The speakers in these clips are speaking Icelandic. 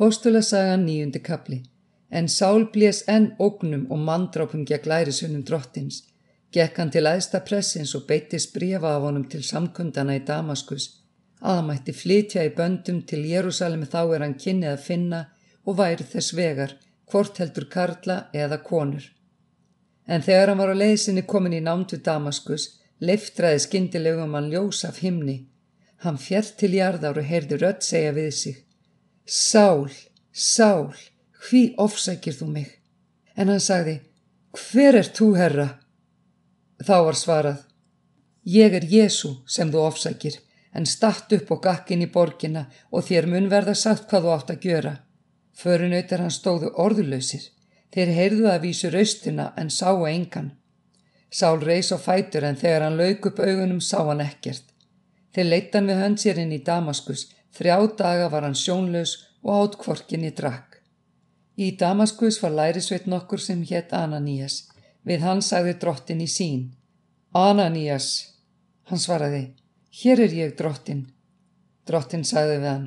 Póstula saga nýjundi kapli. En Sál blés enn ógnum og mandrápum gegn lærisunum drottins. Gekk hann til aðsta pressins og beittist brefa af honum til samkundana í Damaskus. Aðamætti flytja í böndum til Jérúsalemi þá er hann kynnið að finna og væri þess vegar, hvort heldur karla eða konur. En þegar hann var á leiðsinni komin í námt við Damaskus, leiftraði skindilegum hann ljós af himni. Hann fjert til jarðar og heyrði rött segja við sig. Sál, Sál, hví ofsækir þú mig? En hann sagði, hver er þú, herra? Þá var svarað, ég er Jésu sem þú ofsækir, en statt upp og gakkin í borginna og þér mun verða sagt hvað þú átt að gjöra. Förunautar hann stóðu orðulöysir, þeir heyrðu að vísu raustina en sáu engan. Sál reys á fætur en þegar hann lauk upp augunum sá hann ekkert. Þeir leittan við hönd sér inn í Damaskus Þrjá daga var hann sjónlaus og átt kvorkinni drakk. Í Damaskus var lærisveit nokkur sem hétt Ananías. Við hann sagði drottin í sín. Ananías, hann svaraði, hér er ég drottin. Drottin sagði við hann,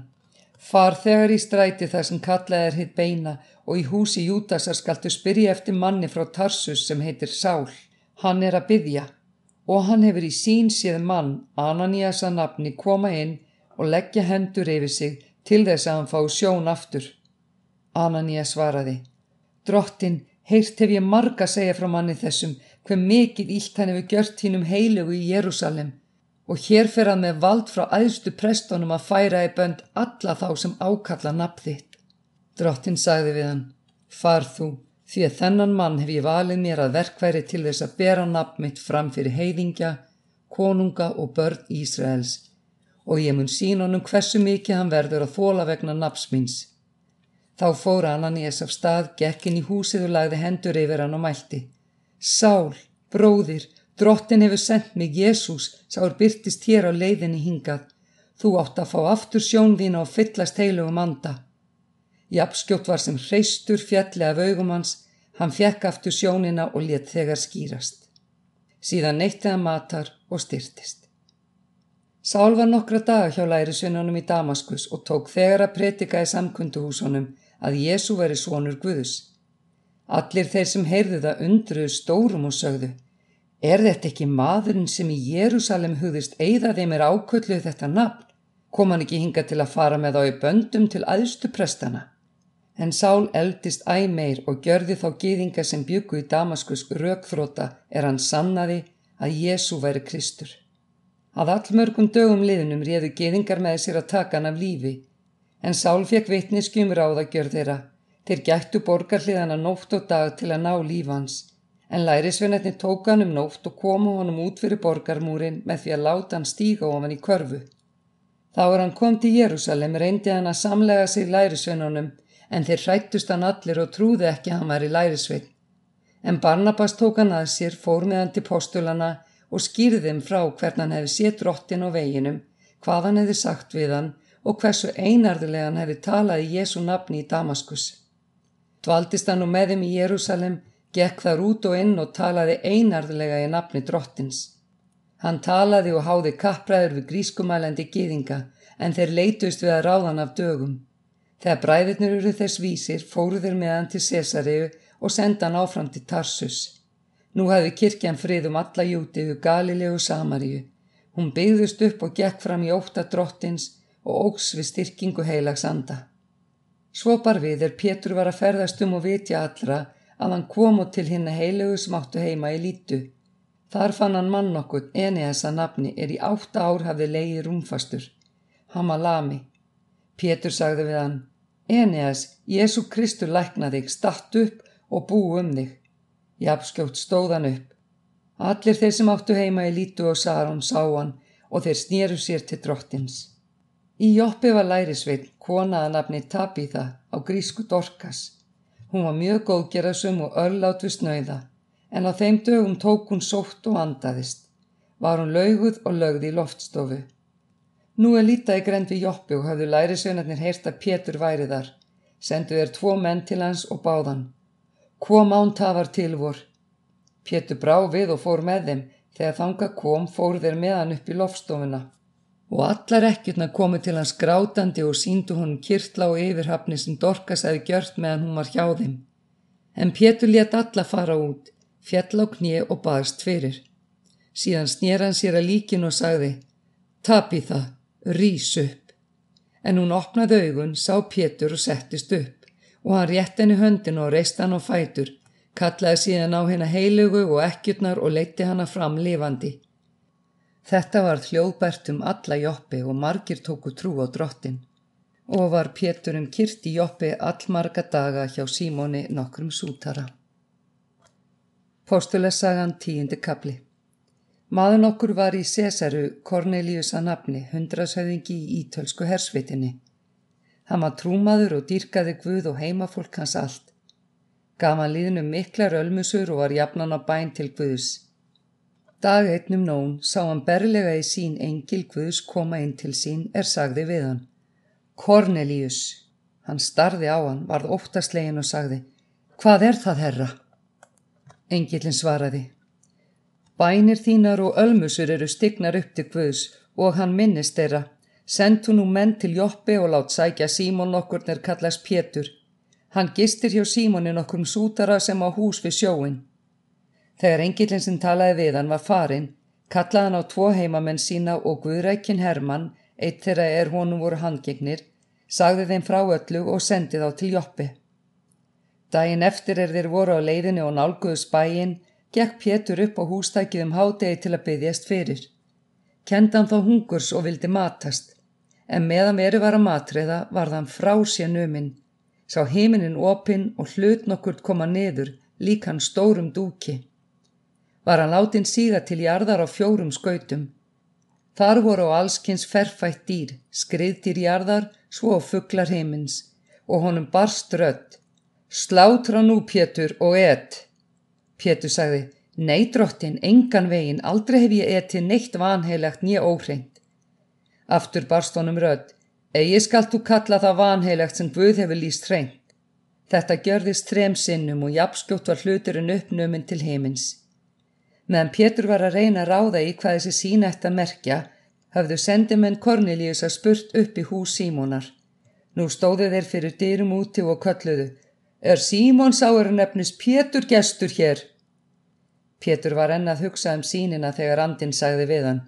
far þegar í stræti þar sem kallað er hitt beina og í húsi Júdasar skaltu spyrja eftir manni frá Tarsus sem heitir Sál. Hann er að byggja og hann hefur í sín séð mann, Ananías að nafni, koma inn og leggja hendur yfir sig til þess að hann fá sjón aftur. Ananía svaraði, drottin, heirt hef ég marga segja frá manni þessum hver mikið ílt hann hefur gjört hínum heilugu í Jérúsalem og hér fer hann með vald frá æðstu prestónum að færa í bönd alla þá sem ákalla nafn þitt. Drottin sagði við hann, far þú, því að þennan mann hef ég valið mér að verkværi til þess að bera nafn mitt fram fyrir heiðingja, konunga og börn Ísraels og ég mun sín honum hversu mikið hann verður að þóla vegna napsmins. Þá fór Ananías af stað, gekkin í húsið og lagði hendur yfir hann og mælti. Sál, bróðir, drottin hefur sendt mig Jésús, sáur byrtist hér á leiðinni hingað. Þú átt að fá aftur sjón þín og fyllast heilugum anda. Japskjótt var sem hreistur fjalli af augum hans, hann fjekk aftur sjónina og let þegar skýrast. Síðan neytti hann matar og styrtist. Sál var nokkra daga hjá lærisvinnunum í Damaskus og tók þegar að pretika í samkunduhúsunum að Jésu veri svonur Guðus. Allir þeir sem heyrðu það undruðu stórum og sögðu Er þetta ekki maðurinn sem í Jérúsalem hugðist eigða þeim er ákvölluð þetta nafn? Kom hann ekki hinga til að fara með þá í böndum til aðstu prestana? En Sál eldist æg meir og gjörði þá gýðinga sem byggu í Damaskus rökþróta er hann sannaði að Jésu væri Kristur. Að allmörgum dögum liðnum réðu geðingar með sér að taka hann af lífi, en Sál fekk vitniskjum ráða gjör þeirra. Þeir gættu borgarliðana nótt og dag til að ná lífans, en lærisveinetni tók hann um nótt og komu honum út fyrir borgarmúrin með því að láta hann stíga ofan í körfu. Þá er hann kom til Jérúsalem, reyndi hann að samlega sig lærisveinunum, en þeir hrættust hann allir og trúði ekki að hann var í lærisvein. En Barnabas tók hann að sér, fór með hann til postulana, og skýrði þeim frá hvern hann hefði sétt drottin á veginum, hvað hann hefði sagt við hann og hversu einarðulega hann hefði talað í Jésu nafni í Damaskus. Dvaldist hann nú með þeim í Jérúsalem, gekk þar út og inn og talaði einarðulega í nafni drottins. Hann talaði og háði kappræður við grískumælandi gýðinga en þeir leitust við að ráðan af dögum. Þegar bræðirnir eru þess vísir fóru þeir með hann til Cesariu og senda hann áfram til Tarsus. Nú hafði kirkjan frið um alla jútiðu Galilegu Samaríu. Hún byggðust upp og gekk fram í óta drottins og ógs við styrkingu heilags anda. Svo bar við er Pétur var að ferðast um og vitja allra að hann kom og til hinn heilegu sem áttu heima í lítu. Þar fann hann mann okkur, Eneas að nafni, er í átta ár hafði leiði rúmfastur. Hann var lami. Pétur sagði við hann, Eneas, Jésu Kristur lækna þig, statt upp og bú um þig. Japskjótt stóðan upp. Allir þeir sem áttu heima í lítu og Saron sá hann og þeir snýru sér til drottins. Í Joppi var lærisveitn konaða nafni Tabitha á grísku Dorkas. Hún var mjög góðgerðasum og örlátt við snauða en á þeim dögum tók hún sótt og andaðist. Var hún lauguð og lögð í loftstofu. Nú er lítið grend við Joppi og hafðu lærisveinarnir heyrt að Pétur væri þar. Sendu þeir tvo menn til hans og báðan. Kom án tafar til vor. Pétur brá við og fór með þeim. Þegar þanga kom fór þeir með hann upp í lofstofuna. og allar ekkjurna komu til hans grátandi og síndu honum kirtla og yfirhafni sem Dorkas hefði gjört meðan hún var hjá þeim. En Pétur let alla fara út, fjall á knið og baðst fyrir. Síðan snýra hann sér að líkin og sagði, tap í það, rís upp. En hún opnaði augun, sá Pétur og settist upp og hann rétt henni höndin og reist hann á fætur, kallaði síðan á henni heilugu og ekkjurnar og leitti hanna fram lifandi. Þetta var hljóðbært um alla Joppi og margir tóku trú á drottin og var Péturinn kyrt í Joppi allmarga daga hjá Símóni nokkrum sútara. Póstulesagan tíundi kapli Maður nokkur var í Cesaru Cornelius að nafni, hundrasauðingi í ítölsku hersvitinni. Hann var trúmaður og dýrkaði Guð og heimafólk hans allt. Hann líðnum miklar ölmusur og var jafnan á bæn til Guðs. Dag einnum nón sá hann berlega í sín engil Guðs koma inn til sín er sagði við hann. Kornelíus. Hann starði á hann, varð óttaslegin og sagði, hvað er það herra? Engilin svaraði, bænir þínar og ölmusur eru stignar upp til Guðs og hann minnist þeirra. Send þú nú menn til Joppi og lát sækja Símón okkur nær kallast Pétur. Hann gistir hjá Símónin okkur um sútara sem á hús við sjóin. Þegar engillin sem talaði við hann var farin, kallaði hann á tvo heimamenn sína og Guðrækin Hermann, eitt þeirra er honum voru handgegnir, sagði þeim frá öllu og sendi þá til Joppi. Dæin eftir er þeir voru á leiðinu og nálguðu spægin, gekk Pétur upp á hústækið um hádegi til að byggjast fyrir. Kendan þá hungurs og vildi matast, en meðan veru var að matriða var þann frá sér numinn, sá heiminin opinn og hlut nokkurt koma niður, líkan stórum dúki var hann látin síga til jarðar á fjórum skautum. Þar voru á allskynns ferfætt dýr, skriðdýr jarðar, svo fugglar heimins og honum barst rödd. Slátra nú, Pétur, og et. Pétur sagði, nei drottin, engan vegin, aldrei hef ég etið neitt vanheilagt nýja óhreint. Aftur barst honum rödd, eigi skalt þú kalla það vanheilagt sem Guð hefur líst hreint. Þetta gjörðist þrem sinnum og jafnskjótt var hluturinn uppnuminn til heimins. Meðan Pétur var að reyna að ráða í hvað þessi sína eftir að merkja, hafðu sendimenn Kornelíus að spurt upp í hús Símónar. Nú stóðu þeir fyrir dyrum úti og kölluðu. Er Símón sáur nefnus Pétur gestur hér? Pétur var ennað hugsað um sínina þegar andin sagði við hann.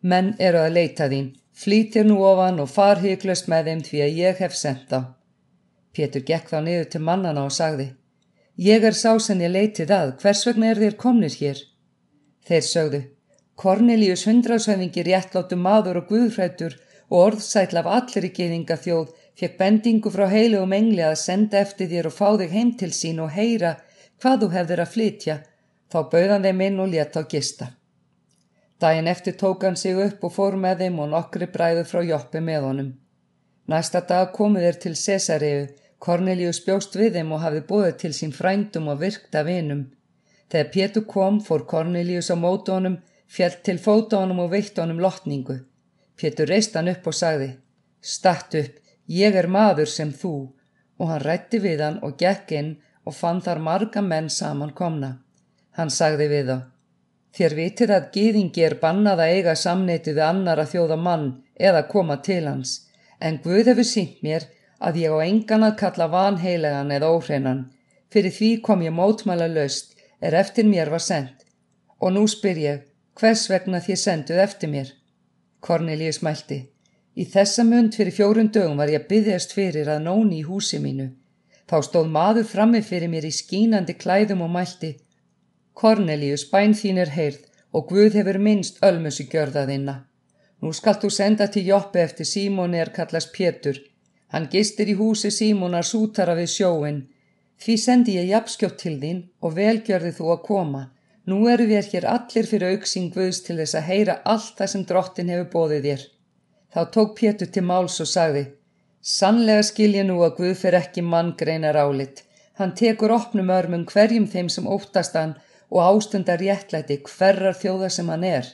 Menn eru að leita þín, flýtir nú ofan og far hygglust með þeim því að ég hef sendt þá. Pétur gekk þá niður til mannana og sagði. Ég er sá sem ég leitið að, hvers vegna er þér komnir hér? Þeir sögðu, Kornelius hundrasöfingi réttláttu maður og guðfrættur og orðsætl af allir í geðinga þjóð fekk bendingu frá heilugum engli að senda eftir þér og fá þig heim til sín og heyra hvað þú hefðir að flytja, þá bauðan þeim inn og leta á gista. Dæin eftir tók hann sig upp og fór með þeim og nokkri bræðu frá Joppi með honum. Næsta dag komu þeir til Cesareu, Kornelius bjóst við þeim og hafði búið til sín frændum og virkta vinum. Þegar Pétur kom fór Kornelius á mótu honum, fjall til fóta honum og veitt honum lotningu. Pétur reist hann upp og sagði, statt upp, ég er maður sem þú, og hann rætti við hann og gekk inn og fann þar marga menn saman komna. Hann sagði við þá, þér vitið að gýðingi er bannað að eiga samneiti við annar að þjóða mann eða koma til hans, en Guð hefur sínt mér að ég á engan að kalla vanheilegan eða óhreinan, fyrir því kom ég mótmæla löst er eftir mér var sendt og nú spyr ég hvers vegna þið senduð eftir mér. Kornelíus mælti. Í þessa mund fyrir fjórun dögum var ég byggðast fyrir að nóni í húsi mínu. Þá stóð maður frammi fyrir mér í skínandi klæðum og mælti. Kornelíus, bæn þín er heyrð og Guð hefur minnst ölmusi gjörðaðinna. Nú skalt þú senda til Joppi eftir Símóni er kallast Pétur. Hann gistir í húsi Símónar sútara við sjóin Því sendi ég jafnskjótt til þín og velgjörði þú að koma. Nú eru við hér allir fyrir auksing Guðs til þess að heyra allt það sem drottin hefur bóðið þér. Þá tók Pétur til máls og sagði, Sannlega skilja nú að Guð fyrir ekki mann greinar álit. Hann tekur opnum örmum hverjum þeim sem óttast hann og ástundar réttlæti hverrar þjóða sem hann er.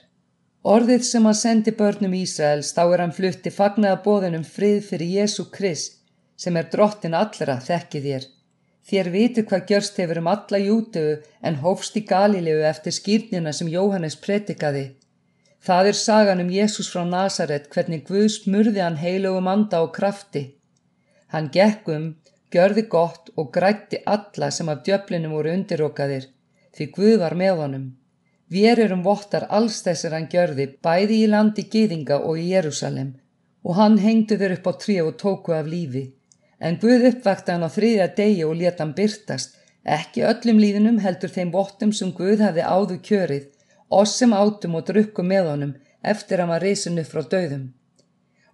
Orðið sem hann sendi börnum Ísraels þá er hann flutti fagnaða bóðinum frið fyrir Jésu Krist sem er drottin allra þekkið þér. Þér vitu hvað gjörst hefur um alla jútu en hófst í Galilegu eftir skýrnina sem Jóhannes pretikaði. Það er sagan um Jésús frá Nazaret hvernig Guð smurði hann heilugum anda og krafti. Hann gekk um, gjörði gott og grætti alla sem af djöflinum voru undirokaðir, því Guð var með honum. Við erum vottar alls þessir hann gjörði, bæði í landi Gýðinga og í Jérúsalem, og hann hengdu þeir upp á trí og tóku af lífi. En Guð uppvakti hann á þriðja degi og leta hann byrtast, ekki öllum líðinum heldur þeim vottum sem Guð hefði áðu kjörið, oss sem átum og drukkum með honum eftir að maður reysinu frá döðum.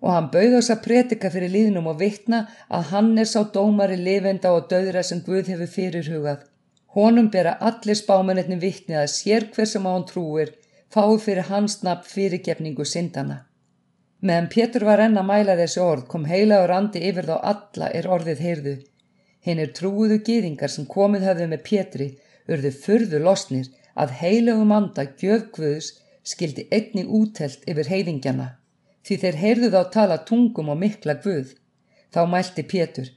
Og hann bauð oss að pretika fyrir líðnum og vittna að hann er sá dómari lifenda og döðra sem Guð hefur fyrirhugað. Honum bera allir spámanetni vittnið að sér hver sem á hann trúir fái fyrir hans nafn fyrirgefningu syndana. Meðan Pétur var enn að mæla þessi orð kom heila og randi yfir þá alla er orðið heyrðu. Hinn er trúuðu gýðingar sem komið hafðu með Pétri urðu furðu losnir að heilögum anda gjöfgvöðs skildi einni útelt yfir heiðingjana því þeir heyrðu þá tala tungum og mikla gvöð. Þá mælti Pétur,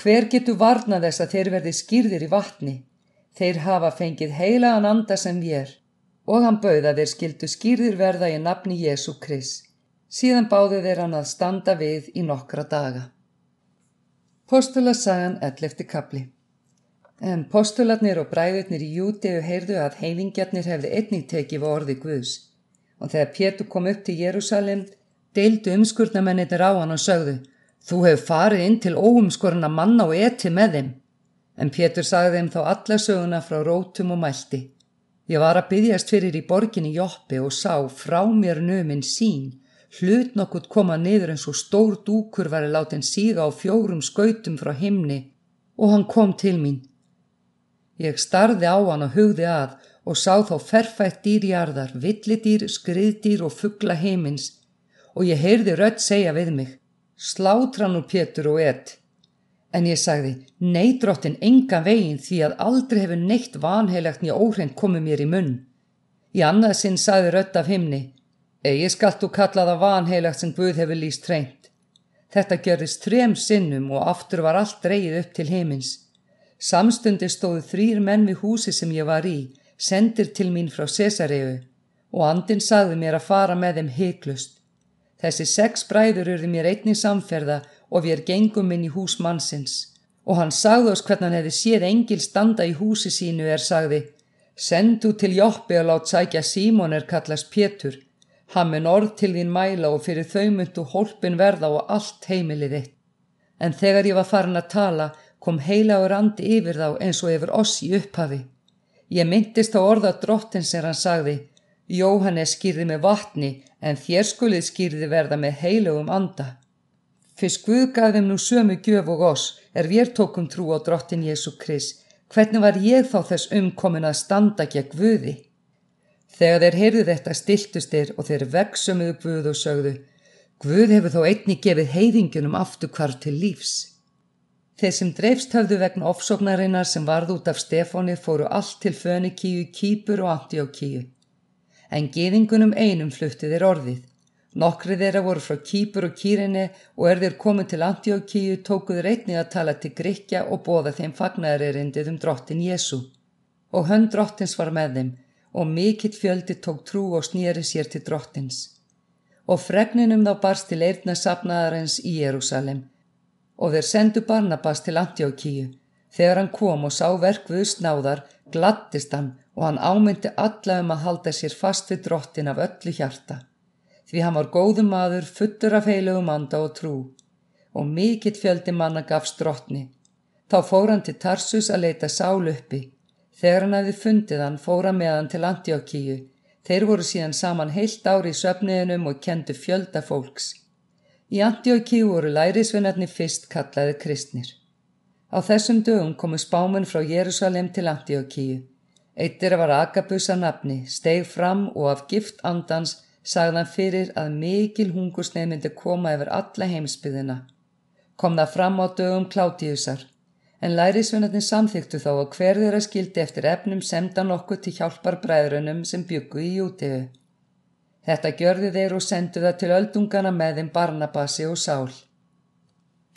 hver getur varna þess að þeir verði skýrðir í vatni? Þeir hafa fengið heilagan anda sem við er og hann bauða þeir skildu skýrðir verða í nafni Jésu Kris. Síðan báðu þeir hann að standa við í nokkra daga. Postula sagan 11. kapli En postulatnir og bræðurnir í Júteu heyrðu að heilingjarnir hefði einnig tekið á orði Guðs og þegar Pétur kom upp til Jérúsalem deildu umskurnamennir á hann og sögðu Þú hefur farið inn til óumskorna manna og eti með þeim. En Pétur sagði þeim þá alla söguna frá rótum og mælti. Ég var að byggjast fyrir í borginni Joppi og sá frá mér nöminn sín. Hlut nokkurt koma niður eins og stór dúkur var að láta henn síga á fjórum skautum frá himni og hann kom til mín. Ég starði á hann og hugði að og sá þá ferfætt dýrjarðar, villidýr, skriðdýr og fuggla heimins og ég heyrði rött segja við mig, slátran úr Pétur og ett. En ég sagði, nei drottin enga veginn því að aldrei hefur neitt vanheilagt nýja óhreint komið mér í munn. Í annað sinn sagði rött af himni, eigi skallt þú kallaða vanheilagt sem Guð hefur líst hreint. Þetta gerðist þrem sinnum og aftur var allt dreyið upp til heimins. Samstundi stóðu þrýr menn við húsi sem ég var í, sendir til mín frá Cesareu og andin sagði mér að fara með þeim heiklust. Þessi sex bræður urði mér einnig samferða og við gengum inn í hús mannsins og hann sagði oss hvernig hann hefði séð engil standa í húsi sínu er sagði Sendu til Joppi og lát sækja Símon er kallast Pétur. Hann mun orð til þín mæla og fyrir þau myndu hólpin verða og allt heimilið þitt. En þegar ég var farin að tala kom heila og randi yfir þá eins og yfir oss í upphafi. Ég myndist á orða drottins er hann sagði, Jóhannes skýrði með vatni en þér skulið skýrði verða með heilugum anda. Fyrst Guð gaf þeim nú sömu gjöf og oss er við tókum trú á drottin Jésu Krist, hvernig var ég þá þess umkomin að standa gegn Guði? Þegar þeir heyrðu þetta stiltust þeir og þeir veksumuðu Guð og sögðu, Guð hefur þó einni gefið heiðingunum aftur hvar til lífs. Þeir sem dreifst höfðu vegna ofsóknarinnar sem varð út af Stefáni fóru allt til Fönikíu, Kýpur og Antiókíu. En geðingunum einum flutti þeir orðið. Nokkrið þeirra voru frá Kýpur og Kýrinni og er þeir komið til Antiókíu tókuður einnig að tala til Gríkja og bóða þeim fagnæðaririndið um drottin Jésu. Og hönd drottins var með þeim og mikill fjöldi tók trú og snýri sér til drottins. Og fregninum þá barst til eirna sapnaðarins í Jérúsalem og þeir sendu Barnabas til Antjókíu. Þegar hann kom og sá verkvöðust náðar, glattist hann og hann ámyndi alla um að halda sér fast við drottin af öllu hjarta. Því hann var góðum maður, futtur af heilugum anda og trú og mikill fjöldi manna gafst drottni. Þá fór hann til Tarsus að leita sál uppi. Þegar hann hefði fundið hann, fór hann með hann til Antjókíu. Þeir voru síðan saman heilt ári í söfniðinum og kendu fjölda fólks. Í Antiochíu voru lærisveinarnir fyrst kallaði kristnir. Á þessum dögum komu spáminn frá Jérúsalem til Antiochíu. Eittir var Agabusa nafni, steg fram og af gift andans sagðan fyrir að mikil hungursneið myndi koma yfir alla heimsbyðina. Kom það fram á dögum klátiðusar, en lærisveinarnir samþyktu þá að hver þeirra skildi eftir efnum semdan okkur til hjálpar bræðrunum sem byggu í Jútegu. Þetta gjörðu þeir og sendu það til öldungana með þeim Barnabasi og Sál.